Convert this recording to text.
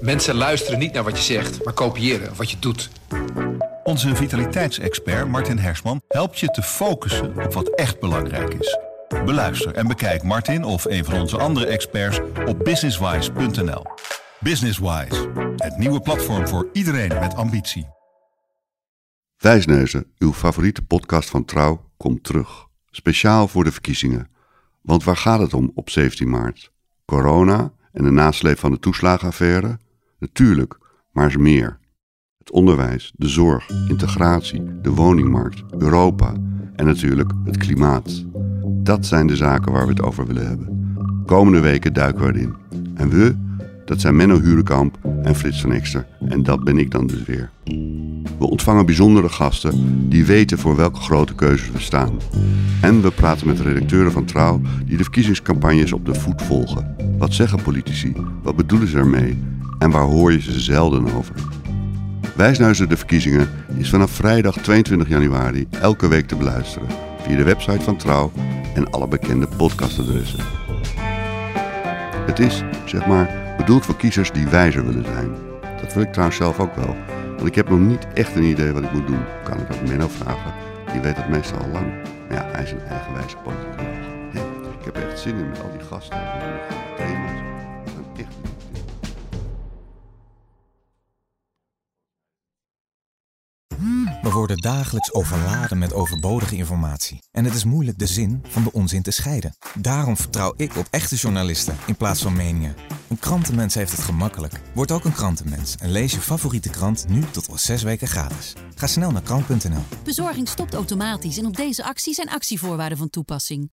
Mensen luisteren niet naar wat je zegt, maar kopiëren wat je doet. Onze vitaliteitsexpert Martin Hersman helpt je te focussen op wat echt belangrijk is. Beluister en bekijk Martin of een van onze andere experts op businesswise.nl. Businesswise, het nieuwe platform voor iedereen met ambitie. Wijsneuzen, uw favoriete podcast van Trouw, komt terug. Speciaal voor de verkiezingen. Want waar gaat het om op 17 maart? Corona en de nasleep van de toeslagenaffaire? Natuurlijk, maar is meer. Het onderwijs, de zorg, integratie, de woningmarkt, Europa en natuurlijk het klimaat. Dat zijn de zaken waar we het over willen hebben. Komende weken duiken we erin. En we, dat zijn Menno Hurekamp en Frits van Ekster. En dat ben ik dan dus weer. We ontvangen bijzondere gasten die weten voor welke grote keuzes we staan. En we praten met redacteuren van Trouw die de verkiezingscampagnes op de voet volgen. Wat zeggen politici? Wat bedoelen ze ermee? En waar hoor je ze zelden over? Wijsneuzen de verkiezingen is vanaf vrijdag 22 januari elke week te beluisteren via de website van Trouw en alle bekende podcastadressen. Het is, zeg maar, bedoeld voor kiezers die wijzer willen zijn. Dat wil ik trouwens zelf ook wel, want ik heb nog niet echt een idee wat ik moet doen. Kan ik ook Menno vragen, die weet dat meestal al lang. Maar ja, hij is een eigenwijze. Ja, ik heb echt zin in met al die gasten en thema's. Echt We worden dagelijks overladen met overbodige informatie. En het is moeilijk de zin van de onzin te scheiden. Daarom vertrouw ik op echte journalisten in plaats van meningen. Een krantenmens heeft het gemakkelijk. Word ook een krantenmens en lees je favoriete krant nu tot al zes weken gratis. Ga snel naar krant.nl. Bezorging stopt automatisch en op deze actie zijn actievoorwaarden van toepassing.